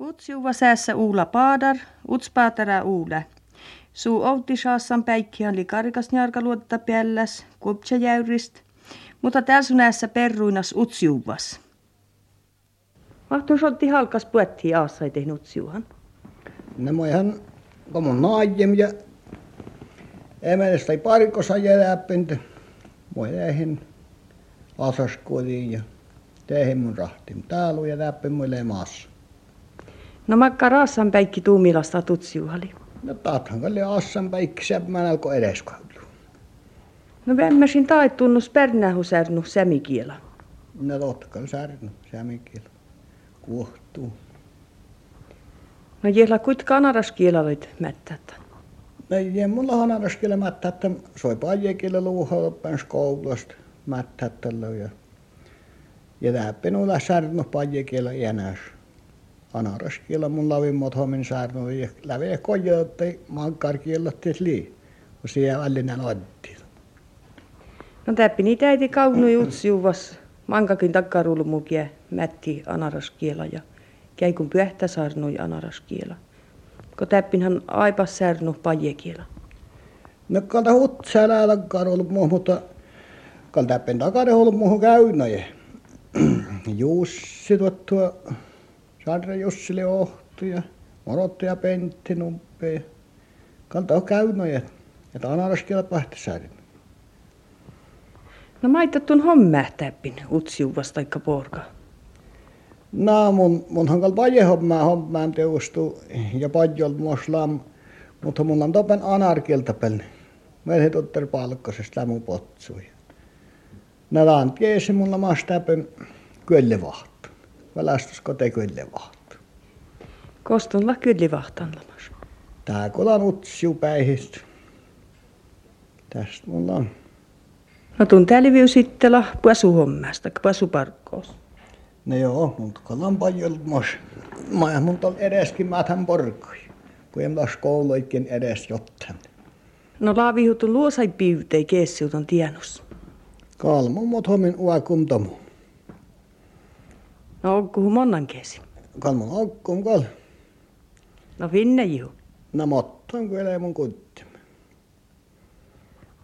Utsjuva säässä uula paadar, utspäätärä uule. Suu outi saassan päikkihan li karikas njarka luotetta pielläs, kuptsa jäyrist, mutta täällä perruinas utsjuvas. Mahtuu sotti halkas puettiin aassa ei tehnyt utsjuhan. No mä ihan komun naajem ja emenestä ei parikossa jääpintä. Mä jäihin asaskuoliin ja tehin mun rahtim täällä ja läpi muille maassa. No makka raassan päikki tuumilasta tutsiuhali. No taathan kalli assan päikki seppään alkoi edes No vemmäsin taittunnus pernähu särnu semikiela. No totkal särnu semikiela. Kuohtuu. No jella kuit kanaraskiela olit mättätä. No ei mulla kanaraskiela mättätä. Soi pajekiela luuhaa päin koulusta mättätä ja ja läppenulla särnu pajekiela enäs anaraskiela mun lavimmat homin särnu ja läve kojotte mankarkiela lii. kun siellä allinen otti. No täppi niitä äiti kaunu jutsiuvas mankakin takkarulmukia mätti anaraskiela ja käy kun pyöhtä sarnui anaraskiela. Kun täppinhän aipas särnu pajekiela. No kalta hutsää takkarulmu, mutta kalta täppin takarulmuhu käynnöjä. Jussi tuottua Sarre Jussille ohtu ja Morotti ja Pentti numpee. Kalta on käynyt ja, että anaraskiela pähtäsäärin. No maitattun hommähtäppin utsiuvas taikka porka. No mun, munhan kal paje hommaa hommaa teustu ja pajol moslam. Mutta mulla on topen anarkielta pelni. Mä en otter palkkasesta potsui. No laan kiesi mulla mastapen kyllevahtu. Valastusko te kyllevahtu. Kostunla kyllivahtanlamas. Tää kolan utsiu päihistä. Tästä mulla on. No tun täällä sittela puasuhommasta, puasuparkkoos. No joo, mutta kolan paljon mos. Mä mun tol edeskin mätän porkoi. Kun en las kouluikin edes jotain. No laavihutun luosai piivtei keessiuton tienus. Kalmu mut homin uakuntamu. No onko monnan kesi? Kalmun aukkum kal. No finne ju. No mottan kyllä mun kutti.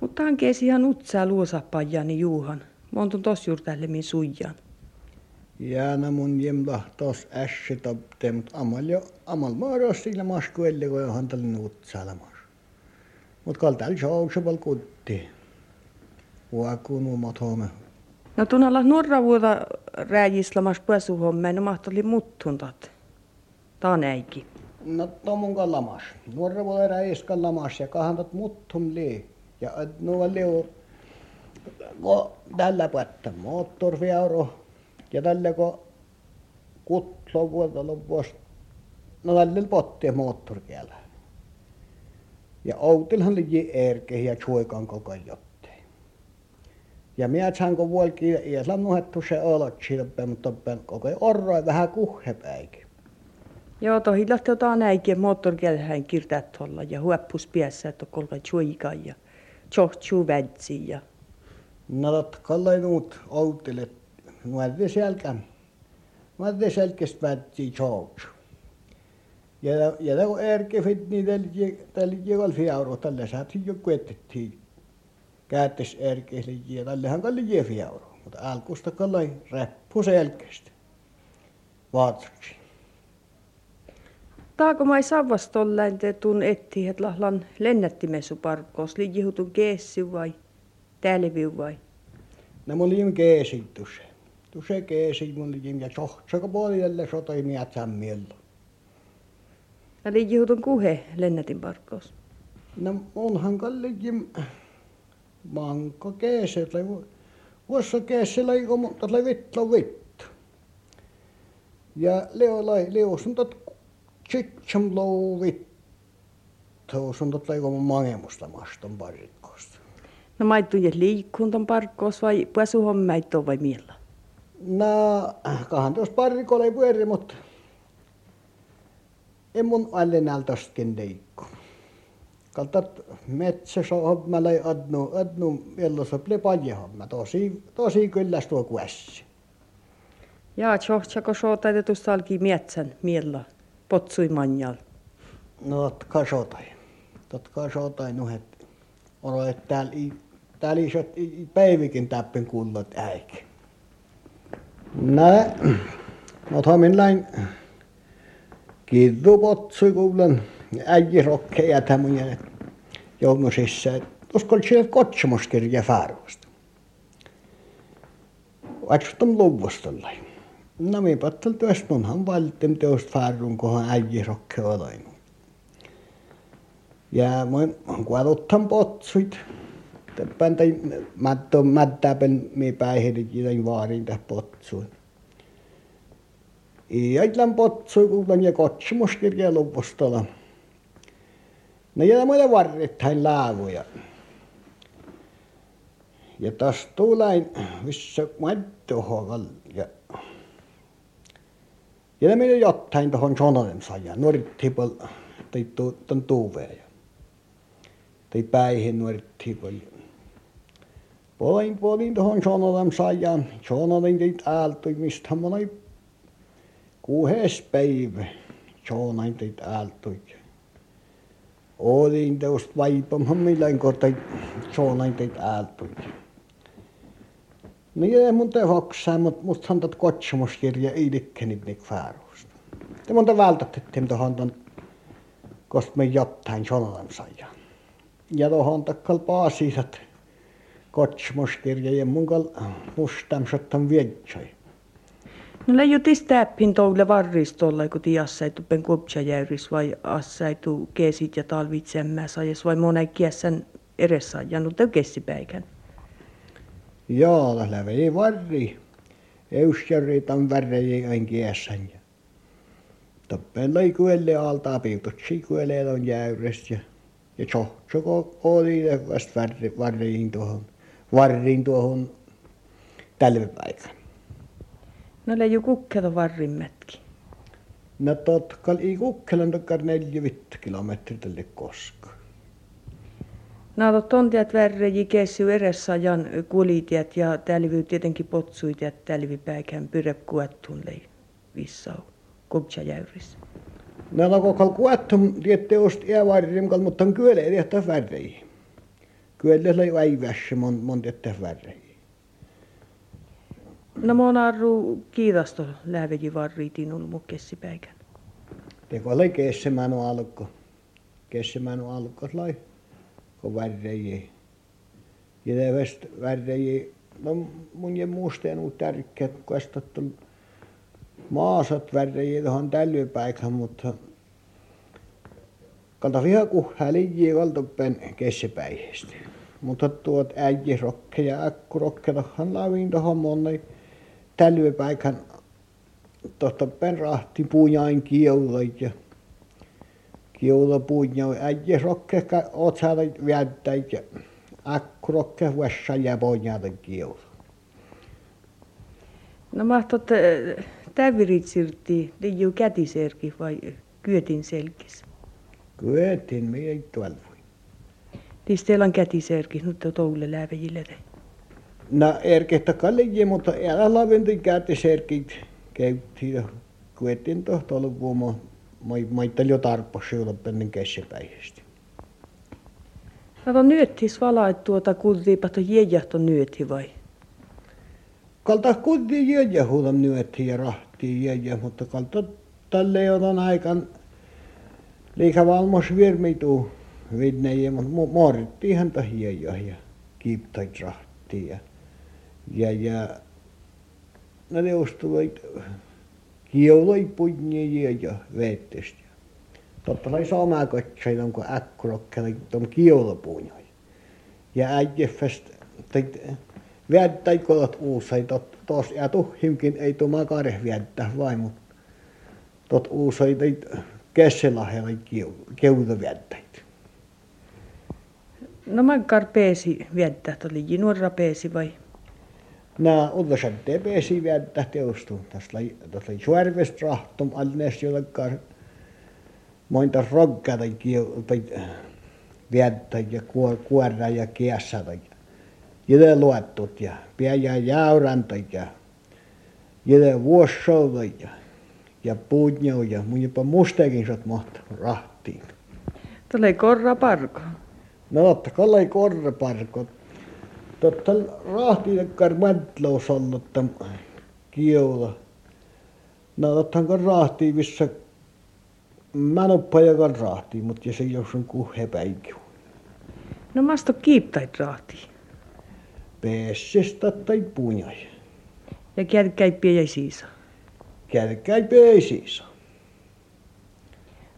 Mutta hän kesi ihan utsaa luosapajani juuhan. Montun tos juur tälle min suijan. Jääna mun jemla tos ässi topte, mut amal jo, amal maaros sillä maskuelle, kun johan tälle utsalamas. Mut kal tällä shouksapal kutti. Uakunu mot home. No tunnalla nuorra vuoda rääjislamas puasuhommeen, no mahtoli muttun tat. Taneiki. No to mun kal lamas. Nuorra voi räiskan lamas ja kahantat muttum lii. Ja nuo liu, ko tällä pättä moottorfiauro ja tällä ko kutlo vuotta loppuus. No tällä potti moottorkielä. Ja outilhan liji erke ja chuikan koko jottei. Ja minä sanko vuolki ja sanohettu se olot silpe, mutta koko orroi vähän kuhhepäikin. Joo, to hillat jotain näikin moottorkielhän kirtät tuolla ja huoppus piässä, että kolka chuikan ja tjohtsu vädsi ja No tot kallai nuut outilet. Nuorri selkän. Nuorri selkeäst vädsi tjohtsu. Ja ja det erke fit ni del tällä jekal fiauro tällä saat jo kuetettiin. Käyttäis erke ja tällähän kalli je fiauro. Mutta alkusta kallai reppu selkeästi. Vaatsuksi. Taako mai savvas tolläin te tun etti, et lahlan lennättimesu parkkoos, li jihutun keessy vai tälviu vai? No mun lim keesi tuse. Keesi mun lim ja sohtsaka puolelle sotoi miät sammiello. Ja kuhe lennätin parkkoos. No munhan kalli jim manko keesi, tai vuossa keesi lai mutta lai vitlo vittu. Ja leo lai leo sun tot Tsitsam louvit. Tuossa on totta joku mangemusta maston parikkosta. No maittu ja liikkuntan parkkoos vai puasuhommaitto vai millä? No, kahan tuossa parikolla ei pyöri, mutta en mun alle näältästäkin liikku. ka tat metsässä hommalla ei adnu, adnu milloin oli paljon homma, tosi, tosi kyllästyi kuessi. Ja tjohtsako sotai tuossa alki metsän miellä, potsui manjal. No, totka sotai. Totka sotai, no et, olo, et täällä täällä isot päivikin täppin kunnot äik. Nä, no, minä lain kiitu potsui kuulen. Äijä rokkeja tämmöinen jongosissa. Uskon, että siellä kotsomuskirja faarusta. Vatsuttam luvustolla. No minä pattel tuosta munhan valttim tuosta faarun kohan äijä rokke olain. Ja mun kuoluttam potsuit. Täppän tai matto mättäpen mi päihirit jotain vaarin täh potsuin. Iäitlän potsui kuulen ja kotsomuskirja luvustolla. Ja muille varrittain laavuja. Ja taas tuulain, missä mattohogal ja ja ne meni jotain tuohon sononen saja, nuorittipol, tai tuon tuuveen. Tai päihin nuorittipol. Polin polin tuohon sononen sajaan, sononen teit aaltui, mistä monai kuuhes päivä, sononen teit aaltui. Olin tuosta vaipamhan milloin kohta sononen teit aaltui. No jää mun te hoksaa, mut mustahan tot kotsomuskirja ei likkeni nik faarusta. Te monta vältätettiin tohon ton, kost me jotain sonolan saja. Ja tohon takkal paasisat kotsomuskirja ja mun kal sottan vietsoi. No leijutis täppin toulle varristolla, kun tiassaitu pen kupsajäyris vai assaitu keesit ja talvitsemmä sajas vai monen kiesän edessä ja no kessipäikän. Joo, lävei varri. Eusjärri tan värrejä ain kiesän. Ja toppen lai kuelle alta piututsi kuelle on jäyres ja ja tsohtsoko oli vast varri, varriin tuohon, varriin tuohon talvipaikan. No leiju kukkelo varrimmetkin. No totkal i kukkelan takkar neljä vittu kilometriä tälle koskaan. No tontiat värreji kessu jan kulitiet ja tälvy tietenkin potsuitiet tälvipäikän pyrep kuettun lei vissau jäyris. No no kokal kuettum tiette ost kal mutta on kyllä edehtä värreji. Kyllä lei väivässä mon mon tiette värreji. No mon arru kiidasto läveji varriitin ulmu kessipäikän. Teko lei kessemänu alko. Kessemänu alko lai kun värrejiä. Ja ne vest värrejiä, no mun ja muisteen on tärkeät, kun estattu maasat värrejiä tuohon tällöpäikään, mutta kalta viha kuhaa liijiä valtoppen kessepäihestä. Mutta tuot äijärokke ja äkkurokke tuohon laviin tuohon monnai tällöpäikään tuosta penrahti puujain kieuloit ja on äijä rokkehka otsalla väättäit ja akkurokke vessa ja ponjata kiulu. No mahtot tävirit sirtti, liiu kätiserki vai kyötin selkis? Kyötin, me ei tuolla voi. Tis teillä on kätiserki, nyt on toulle lävejille No erkehtä kallikin, mutta älä laventin kätiserkit käyttiin. Kyötin tohtolla vuomo maittel jo tarpposi ennen kesäpäivästä. No nyöttis valait tuota kultiipato jäjähto nyöti vai? Kalta kulti jäjähuudam nyöti ja rahti jäjä, mutta kalta tälle on aikan liika valmos virmitu vidneje, mutta morittiinhan tahia ja kiiptait rahti ja ja ne ustuvat kioloi punnia ja veettästi. Totta sai sama kotsain on kun äkkurokkeli tom kiolopuunjoi. Ja äijäfäst teit väättäi kolot uusai tot tos ja tuhimkin ei tuo makare väättää vain mut tot uusai teit kesselahella keuta väättäit. No makkar peesi viettää, oli nuora peesi vai? Nämä ulkosäteen pesivät teostuu. Tässä oli, tässä oli suorvesta rahtum alnees jollekkaan monta roggaa tai, tai viettää ja kuorra ja kiessä tai jede luottut ja pian ja jäyräntä ja jede vuossoudut ja ja puutnjau ja mun jopa musteekin sot mahtaa rahtiin. Tulee korra parko. No totta kallai korra parko. Totta kiolla. No tottahan kan rahtiin missä Mänoppa ja kan rahtiin, mutta se jos on kuhe päikiu. No masto kiiptait rahti. Peessestä tai punjai. Ja kärkkäippiä jäi siisa. Kärkkäi peesiisa.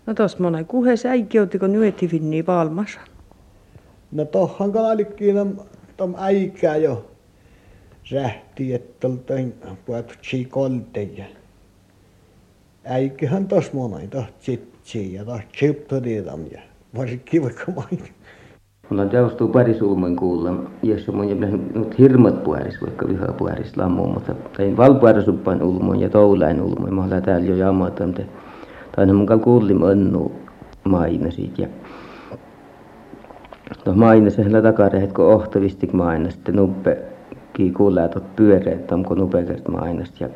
No tos mona kuhe säikiuti, kun nyeti finni valmasa. No tohhan kaalikkiin on tom äikää jo rähti, että oltain puhutsi kolteja. Äikähän tos monai, toh tsitsi ja toh tsiptodiidam ja varsinkin vaikka maini. Mulla teostuu pari sulmoin kuulla, jos mun nyt hirmat puoris, vaikka viha puoris lammuun, mutta tein valpuarasuppan ulmoin ja toulain ulmoin. Mä olen täällä jo jamata, mutta tain mun kal kuullim annu maina siitä. Ja no hänellä takarehet, kun ohtavistik maina, sitten nuppe kii kuulee tot pyöreet, onko nupekert mainasta. Ja,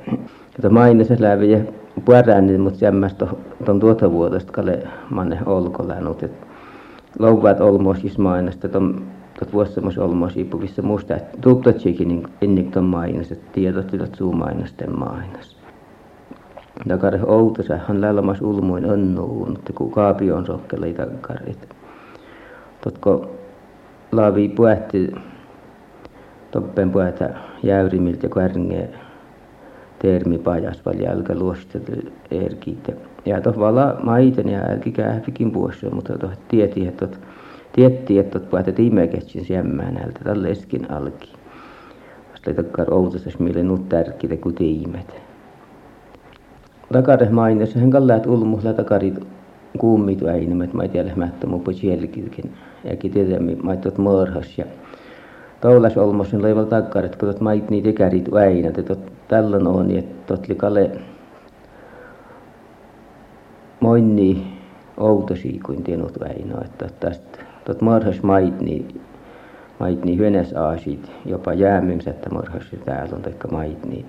ja maina se läpi ja puoräännin, mutta jämmästä tuon tuota vuodesta kalle manne olkolänut, että louvat olmosis mainasta tom tot vuossamas olmosi puvissa musta että tuptatsikin niin ennen ton mainas että tiedot tilat suu mainasten mainas takare outosa hän lällamas ulmuin annuun että kun kaapi on sokkeli takarit totko laavi puhti toppen puhta jäyrimiltä kärnge termi pajas val jälkä luostet erkiitä ja tuossa vala maiten ja älki kähvikin puossa, mutta tuossa tieti, että tietti, että tuot puhutat imeketsin siemmään näiltä tällä eskin alki. Ei takkar outasas mille nuut tärkitä kuin tiimet. Mainessa hän kallat ulmuhla takarit kuummit väinämät, mä ei tiedä, että mä po sielläkin. Eikä tiedä, mä tuot mörhas ja toulas olmos, niin leival takkarit, kun tuot mait niitä ikärit väinät, että tällöin on, että tuot li kale monni outosi kuin tienut Väinö, että tästä tot marhas mait niin mait niin hyönes aasit, jopa jäämyns, että marhas täällä on taikka mait niin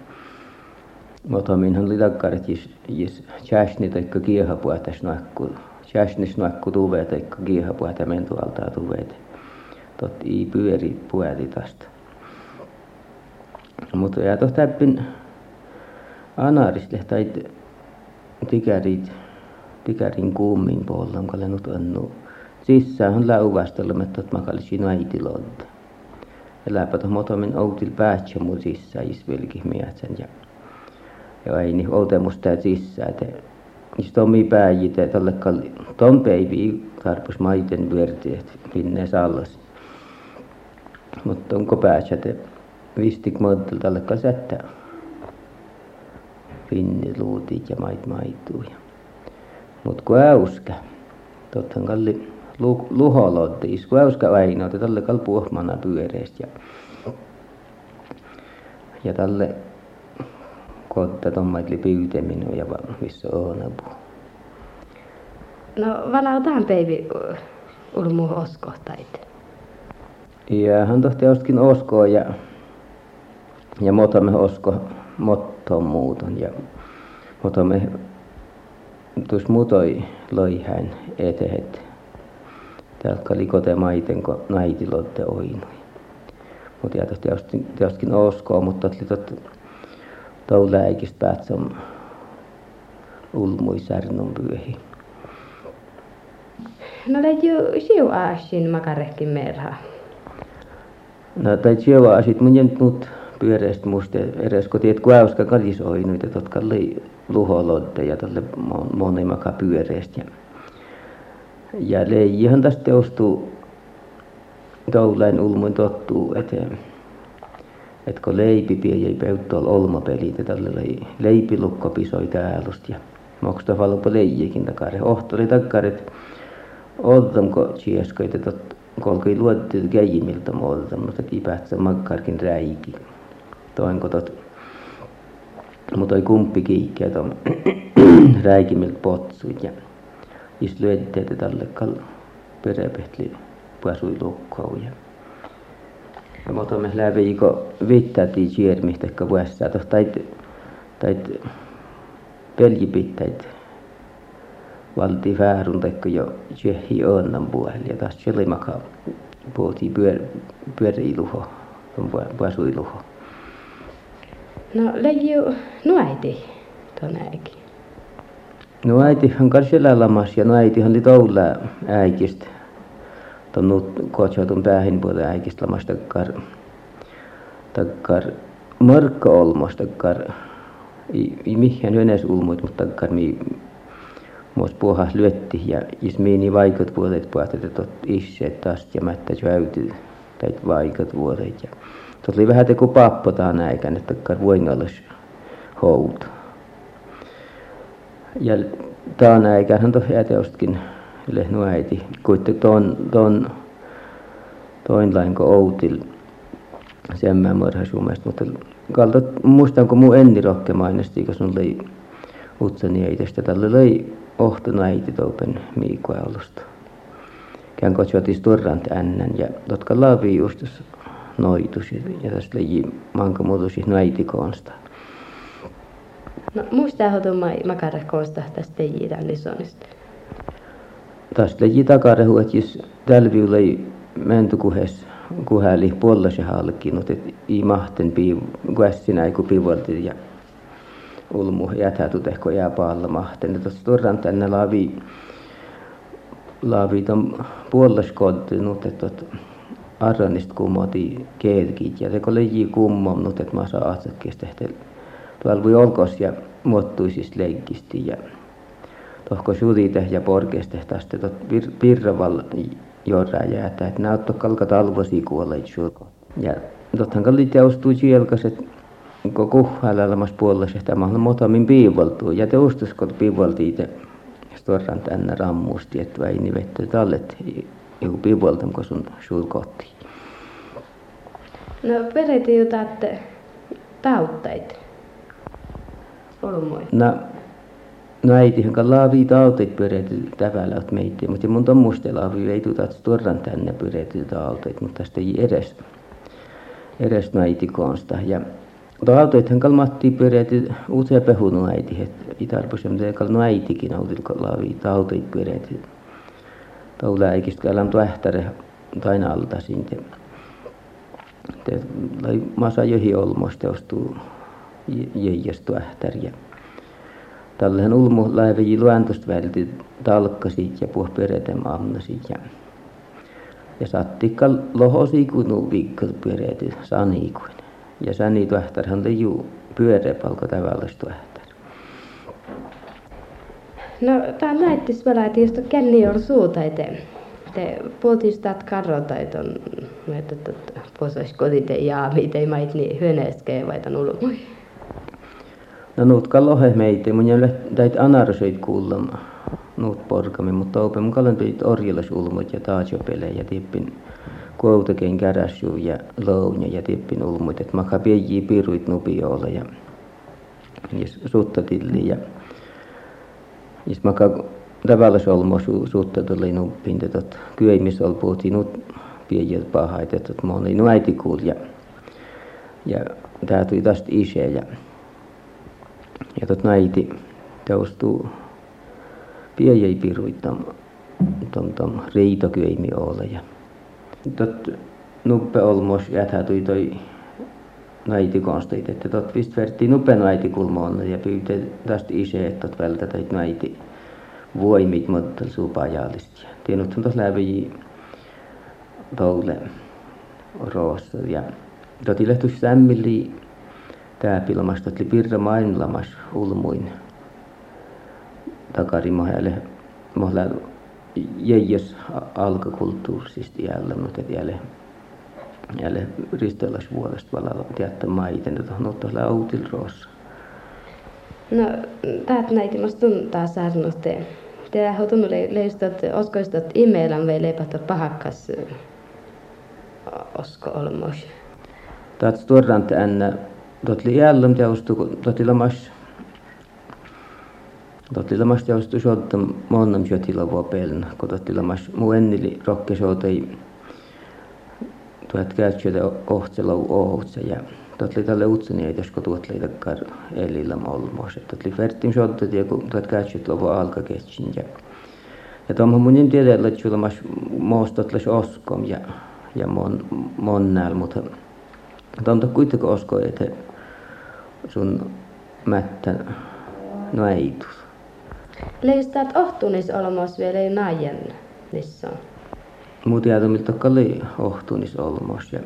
oli takkaret jis, jis tjäsni taikka kiehapuhtas nakku, tjäsnis nakku tuve taikka kiehapuhta mentu altaa tuvet. Tot ei pyöri puhti tästä. Mutta ja tohta täppin anarist lehtait tikärit tikärin kuumin puolella, kun olen nyt annu. Sisään on läuvastella, että makalisin äitilolta. Eläpä tuohon motomin outil päätsä mun sisään, isvilki mietsen. Ja, ja ei niin outemusta sisään. Että jos tomi pääjitä, tälle kalli, ton päivi tarpus maiten pyörti, että minne sallas. Mutta onko päätsä, että vistik tälle kalli sättää. Finni luutit ja mait maituja. Mut kun äyskä, tottahan kalli luholotti, isku äyskä väinö, tälle kal puhmana pyöreest ja, ja tälle kotta tommaitli pyyteminen ja missä on apu. No valautaan peivi ulmu oskohtait. Ja hän tohti ostkin oskoa ja, ja motamme osko mottoon muuton ja motamme tuossa mutoi loihän etehet. Täältä likote maiten, kun naitilotte oinui. Mutta ja tietysti oskoa, mutta oli tot touläikistä päätsam ulmui pyöhi. No lejy siu aasin makarehkin merha. No tai siu aasit mun jentut pyöreästä musta edes kun tiedät kuauska kalisoinuita, jotka oli luholodde ja tälle monimaka pyöreästä. Ja, ja leijihan tästä teostuu toulain ulmuin tottuu eteen. Et kun leipi pie ei peuttool olmapelit ja tälle leipilukko pisoi täälust ja moksta valpo leijikin takare. Ohtoli takaret oddamko chieskoita tot kolkoi luotti geijimiltä muolta, mutta kipähtsä makkarkin räiki. Toinko tot mutta ei kumpi kiikkeä tuon räikimiltä potsut ja is lyötteet tälle kal perepehtli pasui lukkoon ja ja mutta me läpi kun vittäätiin siermistä ehkä vuossa tuossa tait tait peljipittäitä valti väärun teikko jo tjehi onnan puolella ja taas selimaka puhuttiin pyör, pyöriiluho, puasuiluho. No leiju nuäiti tuon äikin. No äitihän kanssa lamas ja no äitihän oli toula äikistä. Tuon nuut kotsotun päähin puolella äikistä lamas takkar. Takkar markka olmos takkar. I, i mihin yönes ulmuit, mutta takkar mi muus puhas lyötti ja jos miini vaikut vuodet puhutet, että itse taas ja mättä jäyty tai vaikut vuodet. Ja tot oli vähän teku pappo tähän äikän, että takkar voingallis houta. Ja taan äikähän tuossa jäteostkin lehnu äiti. Kuitte tuon, tuon, toin lainko outil sen mä mörhä suomesta, mutta kalta muistan kun mun enni rokke mainosti, kun sun oli utsani äitestä. Tällä oli ohtona äiti toupen miikkoa alusta. Kään kotsotis turrant ännän ja totka laavi justus noitus ja tästä leji manka no äiti konsta. No muista hotumai makarehkoosta tästä teijitään lisonista. Tästä leji takarehu, että jos tällä viulla ei menty kuhes kuhäli puolella halkin, että ei mahten piiv, kuessinä ei ja ulmu jätä tehko jää paalla mahten. Tuossa turran tänne laavi laavi ton puolella kodinut, että arranista kummoti keelkit ja teko leji kummonnut, että mä saan atsakkeesta tuolla voi olkos ja muottuisista leikkisti ja tohko sudite ja porkeista tästä tot pirravalla jorra jäätä. Että näyttää kalka talvosi kuolleet sulko. Ja tothan kalli teostui sielkas että kun kuhhailemas puolella että mä olen motamin piivoltuu ja teostus kun piivolti itse storran tänne rammusti että väini nivettä tallet joku piivoltam kun sun sulkotti No pereti jotain tautteita olmoi? No, no äitihän laavi tautit pyörety tävällä oot meitä, mutta mun tommuste laavi ei tuota tuoran tänne pyörety tautit, mutta tästä ei edes, edes äiti konsta. Ja tautoithan kan matti pyörety usein pehunu äiti, että mutta kan no äitikin oli laavi tautit pyörety. Taula äikistä kälän tuähtäre taina alta sinne. Te lai masa johi olmosta ostuu jäijästu ähtäriä. Tällähän ulmu laivaji luentosta välti talkkasit ja puh peretem amnasit ja ja sattikka lohosi kunu viikko pyöreäti sanikuin. Ja sani tuähtärhän leiju pyöreä palko tavallis tuähtär. No, tää näyttis vielä, että jos kenni on suuta, että te puoltistat karrotait on, että posas kodite ja ei mait niin hyöneeskeen vai tämän ulmui. No nuut lohe meitä, mun jälle täit anarsoit kuulla nuut porkami, mutta ope mun orjilla sulmut ja taajopele ja tippin kuoutakein käräsju ja lounja ja tippin ulmut, et maka piejii piruit nupiolla ja ja suttatilli ja ja maka tavallis olmo su, tuli nuppin, tot kyeimis ol puhuttiin nuut piejät pahait, että moni nu äiti kuul ja ja tää tuli tästä isä ja ja tot näiti teostuu piejei piruittam tom tom riitokyimi olla ja tot nuppe olmos jäthä tui toi näiti konstit että tot vist vertti nuppe näiti kulmoon ja pyytä tästä isä että tot vältä teit näiti voimit mutta supajallista ja tienut on tos läpi toule roossa ja toti lehtus sämmili tääpilmasta oli pirra maailmamas ulmuin takari mahelle mahla jäijäs alkakulttuursista jälleen mutta jälleen jälleen vuodesta valalla tiedätte maiten että on ottaa autil roossa No, täät näitä musta tuntaa saarnosta. Te har tunnu leistot oskoistot imelan vai leipata pahakkas osko olmos. Täät tuorant ennä Totli jälleen teostu, kun totli lamas totli lamas teostu sotta monnam syötillä vuopelna, kun totli lamas mu ennili rokke sootei tuot käytsyötä ohtsela ootsa ja Tuot tälle utseni ei josko tuot leitä kar elillä molmos. Että oli vertin sotto tie kun tuot kätsit lopu alkaketsin ja ja tuommoinen mun tiedä, että sulla mas moostot les oskom ja ja mon mon näl, mutta tuomta kuitenkin osko, että sun mättän näitus. Leistat ohtunis olmos vielä ei najen nissä on. Muu tiedä, miltä kalli ohtunis olmos ja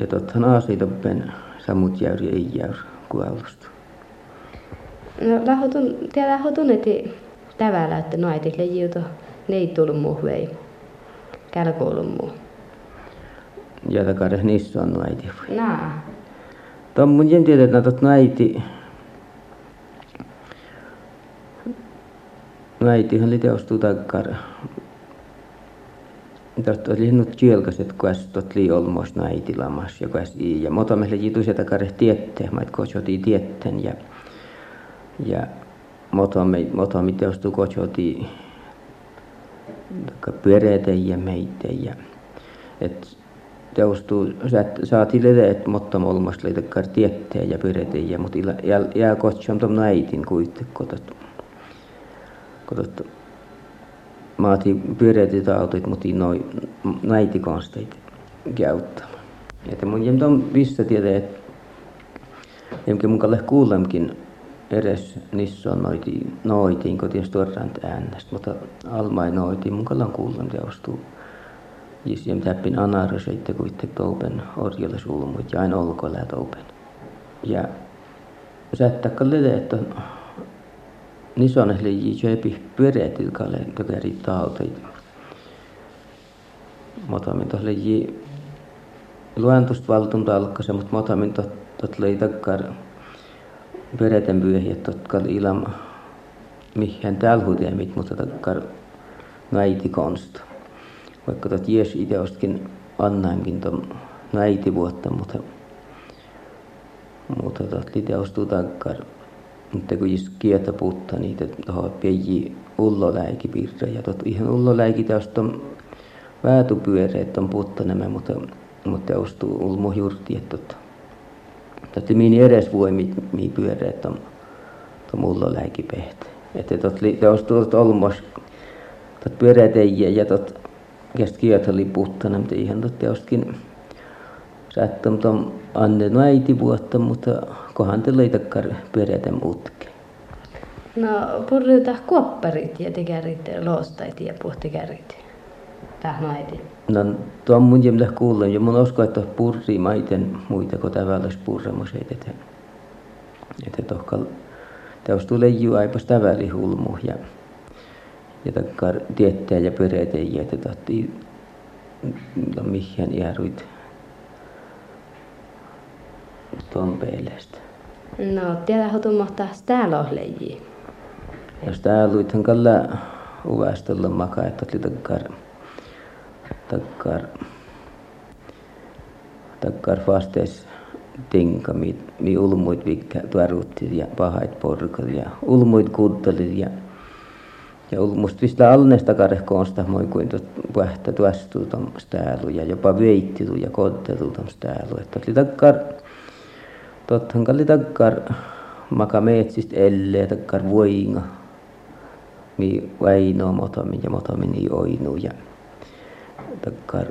ja tottahan aasitoppen sammut jäyri ei jäyr kuollusta. No lahotun, tiedä lahotun, että tävällä, että naitille jiuto, ne ei tullut muu vei. Kälkuulun muu. Ja takare niissä on naiti. Naa. Tuon mun jen tiedä, että tot naiti. Naitihan oli teostuu takkar Tästä oli nyt kielkaset, kun tot li olmos naitilamas ja kas i ja mota meille jitu sitä kare tiette, mä kotsoti tietten ja ja mota me mota mi teostu kotsoti pyöreitä ja meitä ja et teostuu. Saati lede, et mutta olmas leitä kar tietteen ja pyöreitä ja mut ila jää, kotsam tom naitin kuitte kotot. Kotot. Maati pyöreitä autoit, mutta noin naitikonsteita käyttää. Että mun jem ton missä tiedä, että jemkin mun kalle kuulemkin edes niissä on noiti, noitiin, kun ties tuoraan äänestä, mutta almai noitiin, mun kallan kuulem teostuu. Jis jem täppin anara seitte kuitte toupen orjalle sulmut ja aina lää toupen. Ja sättäkkä lede, että nisonehli jijöpi pyöreetil kalle tökäri tauteita. Motamin tohle ji luentust valtunta alkase, mutta motamin tot, lei takkar pyöreeten pyöhiä, totkal ilam mihän täällä huteemit, mutta takkar näiti konsta. Vaikka tot jes ideostkin annainkin ton näiti vuotta, mutta mutta tot liteostuu takkar mutta kun just kietä puutta niitä tuohon pieni ulloläiki ja tot ihan ulloläiki tästä on väätupyöreet on nämä, mutta mutta ostuu ulmo jurti että tot tot mini edes voi mi, mi pyöreet on tuon ulloläiki pehte että tot li teostuu tot olmos tot pyöreet ei ja tot kest kietä oli puuttana mutta ihan tot teostkin sattum tom anne äiti vuotta, mutta kohan te leitakkar pyöreäten mutke. No purriuta kuopparit ja tekärit loostait ja puhtikärit. Tähän äiti. No tuon mun jemle kuulen ja mun usko, että purri maiten muita kuin tavallis purramoseet, että että tohkal teos tulee ju aipas tavalli hulmu ja ja takkar tietää ja pyöreitä ja että tahti no mihin tuon peilistä. No, tiedä hotumahtaa täällä ohleji. Jos täällä luithan kalla uvastella makaa, että oli takkar, takkar, takkar vastees tinka, mi, mi ulmuit vikkä tuaruutti ja pahait porkat ja ulmuit kuddalit ja ja ulmust vista alnesta karehkoonsta moi kuin pähtä tuastuu täällä ja jopa veittitu ja kottelu täällä. Että oli takkar Tottahan kalli takkar maka meetsist elle takkar voinga. Mi vaino motomin ja motomin niin oinu ja takkar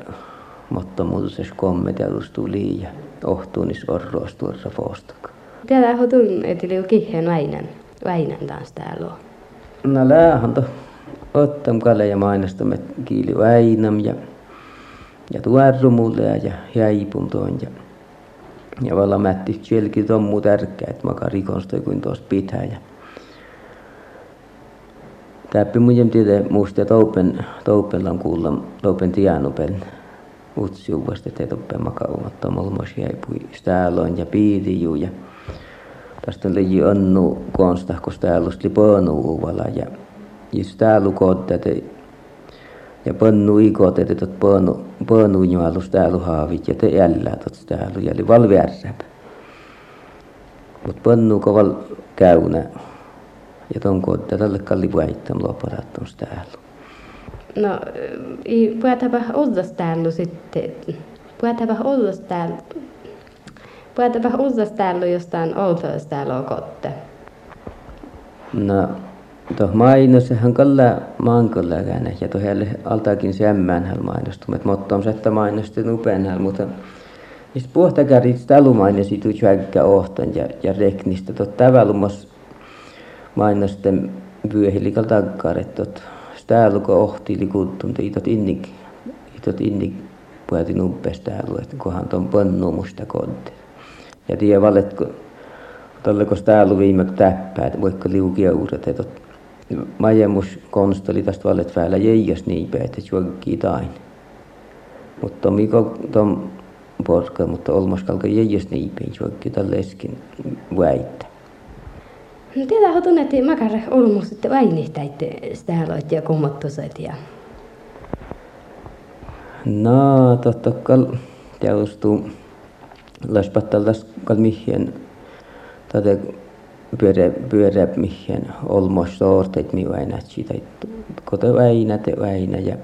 motto muutos kommet ja tuli ja ohtuunis orroos tuossa foostak. Tiedä hotun, että liu kihen väinän, väinän taas täällä on. No läähän to ottam kalle ja mainostamme kiili väinäm ja ja tuarrumulle ja jäipum toin ja ja valla mätti sielläkin on muu tärkeä, että maka rikonsta kuin tuossa pitää. Ja Täppi mun tiedä muusta, että toupen, on kuulla, toupen tianupen utsiuvasta, että toppe maka umatta molmos jäi pui stälon ja piiriju ja tästä on leji onnu konsta, kun täällä oli pönu uvalla ja just täällä että ja pannu ikot, että tot pannu, pannu juolus täällä haavit ja te jäljää tot täällä jäljellä valvärsäp. Mut pannu koval käynä. Ja ton koottaa tälle kalli väittäm loparattom täällä. No, i puhutapa oltas täällä sitten Puhutaan olla täällä. Puhutaan olla täällä jostain oltoista täällä on kotte. No, tuo mainossahan kalla maankolla ja tuohon altakin semmään hän mainostuu, että mottom sättä mainosti nupen mutta Siis puhtakarit talumainesi tu tjäkkä ohtan ja, ja reknistä. Tot tavallumos mainosten vyöhili takkaaret tot stääluko ohti likuttum te itot innik itot innik puhutin umpes täällä että kohan ton pönnu musta konte ja tiedä valetko kun stäälu viime täppää voikko liukia uudet että majemus konstoli tästä valet päällä jäijäs niin päin että juokkii tain. Mutta miko tom porka, mutta olmaskalka jäijäs niipiin juokki leskin väittää. No tiedä, että tunnetti makare olmus, että väinihtäitte sitä aloit ja kummattuset ja... No, totta kal teostuu läspattaltas kal mihin tätä pyörä, pyörä mihin olmos sortet mi väinät siitä, kote väinät väinä ja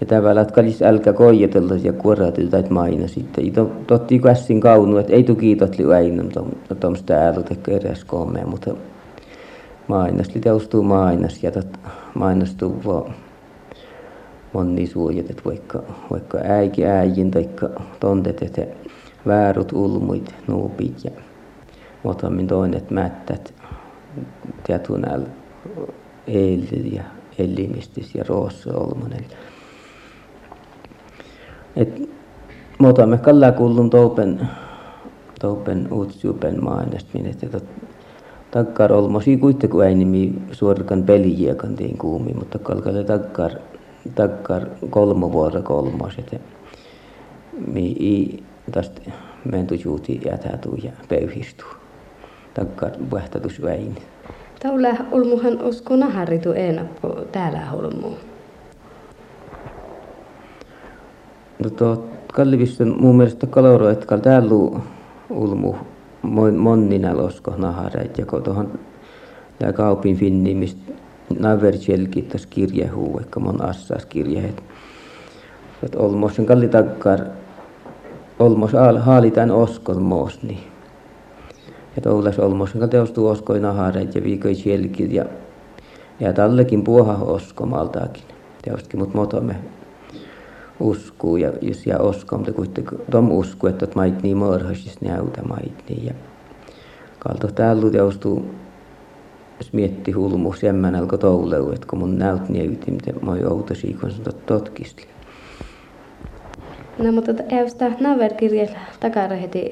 ja tavallaan, kalis älkä koijatella ja kuoratilla että maina sitten. Ito, totti kässin kaunu, että ei tuki totli aina, tuommoista äällä tekee edes komea, mutta mainas, teostuu mainas ja tot, mainostuu vaan moni suojat, että vaikka, vaikka äikin äijin tai tontet, että väärut ulmuit, nuupit ja muutamin toinet mättät, tietunällä eilit ja elimistis ja roossa olmonen et me kalla kullun toupen toupen uutsupen maailmasta niin että takkar olmosi kuitenkin ei nimi suorikan pelijiekan tiin kuumi mutta kalkalle takkar takkar kolmo vuoro kolmos että mi i tästä mentujuuti jätätuu ja pöyhistuu takkar vähtätus väin. Taula olmuhan usko naharitu enappo täällä olmuu. No tuo Kallivissä mun mielestä kaloro, että täällä ulmu monnina losko nahareit ja kun tuohon tämä kaupin finni, mistä navertjelki tässä kirjehuu, vaikka mon assas kirjehet. Että olmos sen kalli takkar, olmos haalitaan oskon moos, niin. Että ollas olmos sen teostuu oskoi nahareit ja viikoi sielkit ja ja tallekin puoha oskomaltaakin. Teostkin, mutta motomme uskoo ja, ja oskoo, mutta kuitenkin tom uskoo, että mait niin morhasis näytä mait niin. Ja kalto täällä teostuu, jos mietti hulmu, semmän alkoi touleu, että kun mun näyt mä oon outasi, kun sä totkistli. No mutta eusta naverkirje takara heti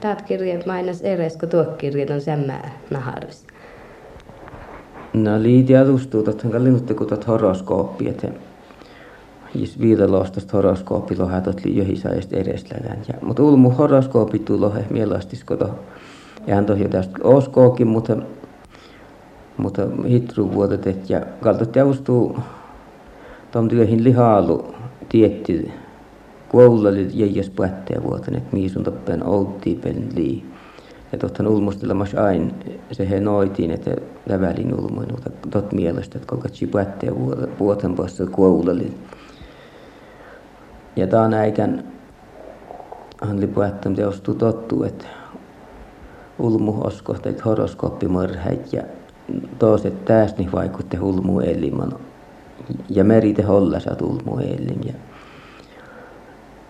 taat kirje mainas eres, kun tuo kirje on semmää naharus. No liiti alustuu, että hän kallinutte kun tuot horoskooppi, että Jis viidelostasta horoskoopi lohatot li johisaist edeslälän. Ja, mutta ulmu horoskoopi tulo mielastis koto. Ja hän tohjo tästä oskookin, mutta, mutta hitru vuotetet ja kaltot teustuu tom työhin lihaalu tietty koululle jäijäs pättää vuoten, että miisun toppen outti pen lii. Ja tottahan ulmustelemas ain se he noitiin, että lävälin ulmoin, tot mielestä, että kolkatsi pättää vuoten poissa koululle ja tämän äikän hän oli puhuttanut teostuu tottu, että ulmu oskohtait horoskooppimörhäit ja toiset tästä niin vaikutti hulmu elimän ja merite hollasat ulmu elim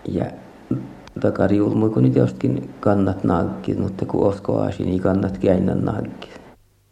ja takari ulmu kun nyt jostkin kannat naakki, mutta kun osko aasi, niin kannat käynä naakki.